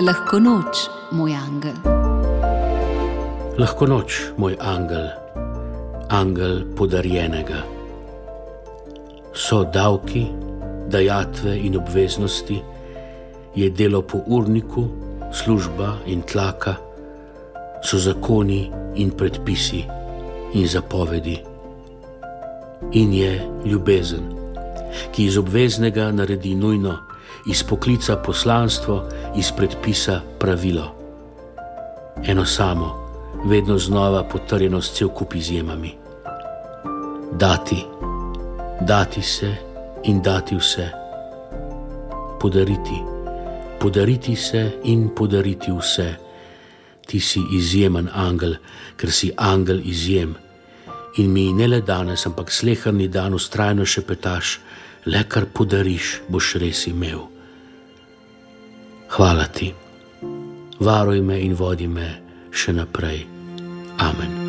Lahko noč, moj angel. Lahko noč, moj angel, angel podarjenega. So davki, dajatve in obveznosti, je delo po urniku, služba in tlaka, so zakoni in predpisi in zapovedi. In je ljubezen, ki iz obveznega naredi nujno, iz poklica poslanstvo, iz predpisa pravilo. Eno samo, vedno znova potrjeno s cel kup izjemami. Dati, dati se in dati vse. Podariti, podariti se in podariti vse. Ti si izjemen angel, ker si angel izjem. In mi ne le danes, ampak slehrni dan ustrajno še petaš, le kar podariš, boš res imel. Hvala ti, varuj me in vodi me še naprej. Amen.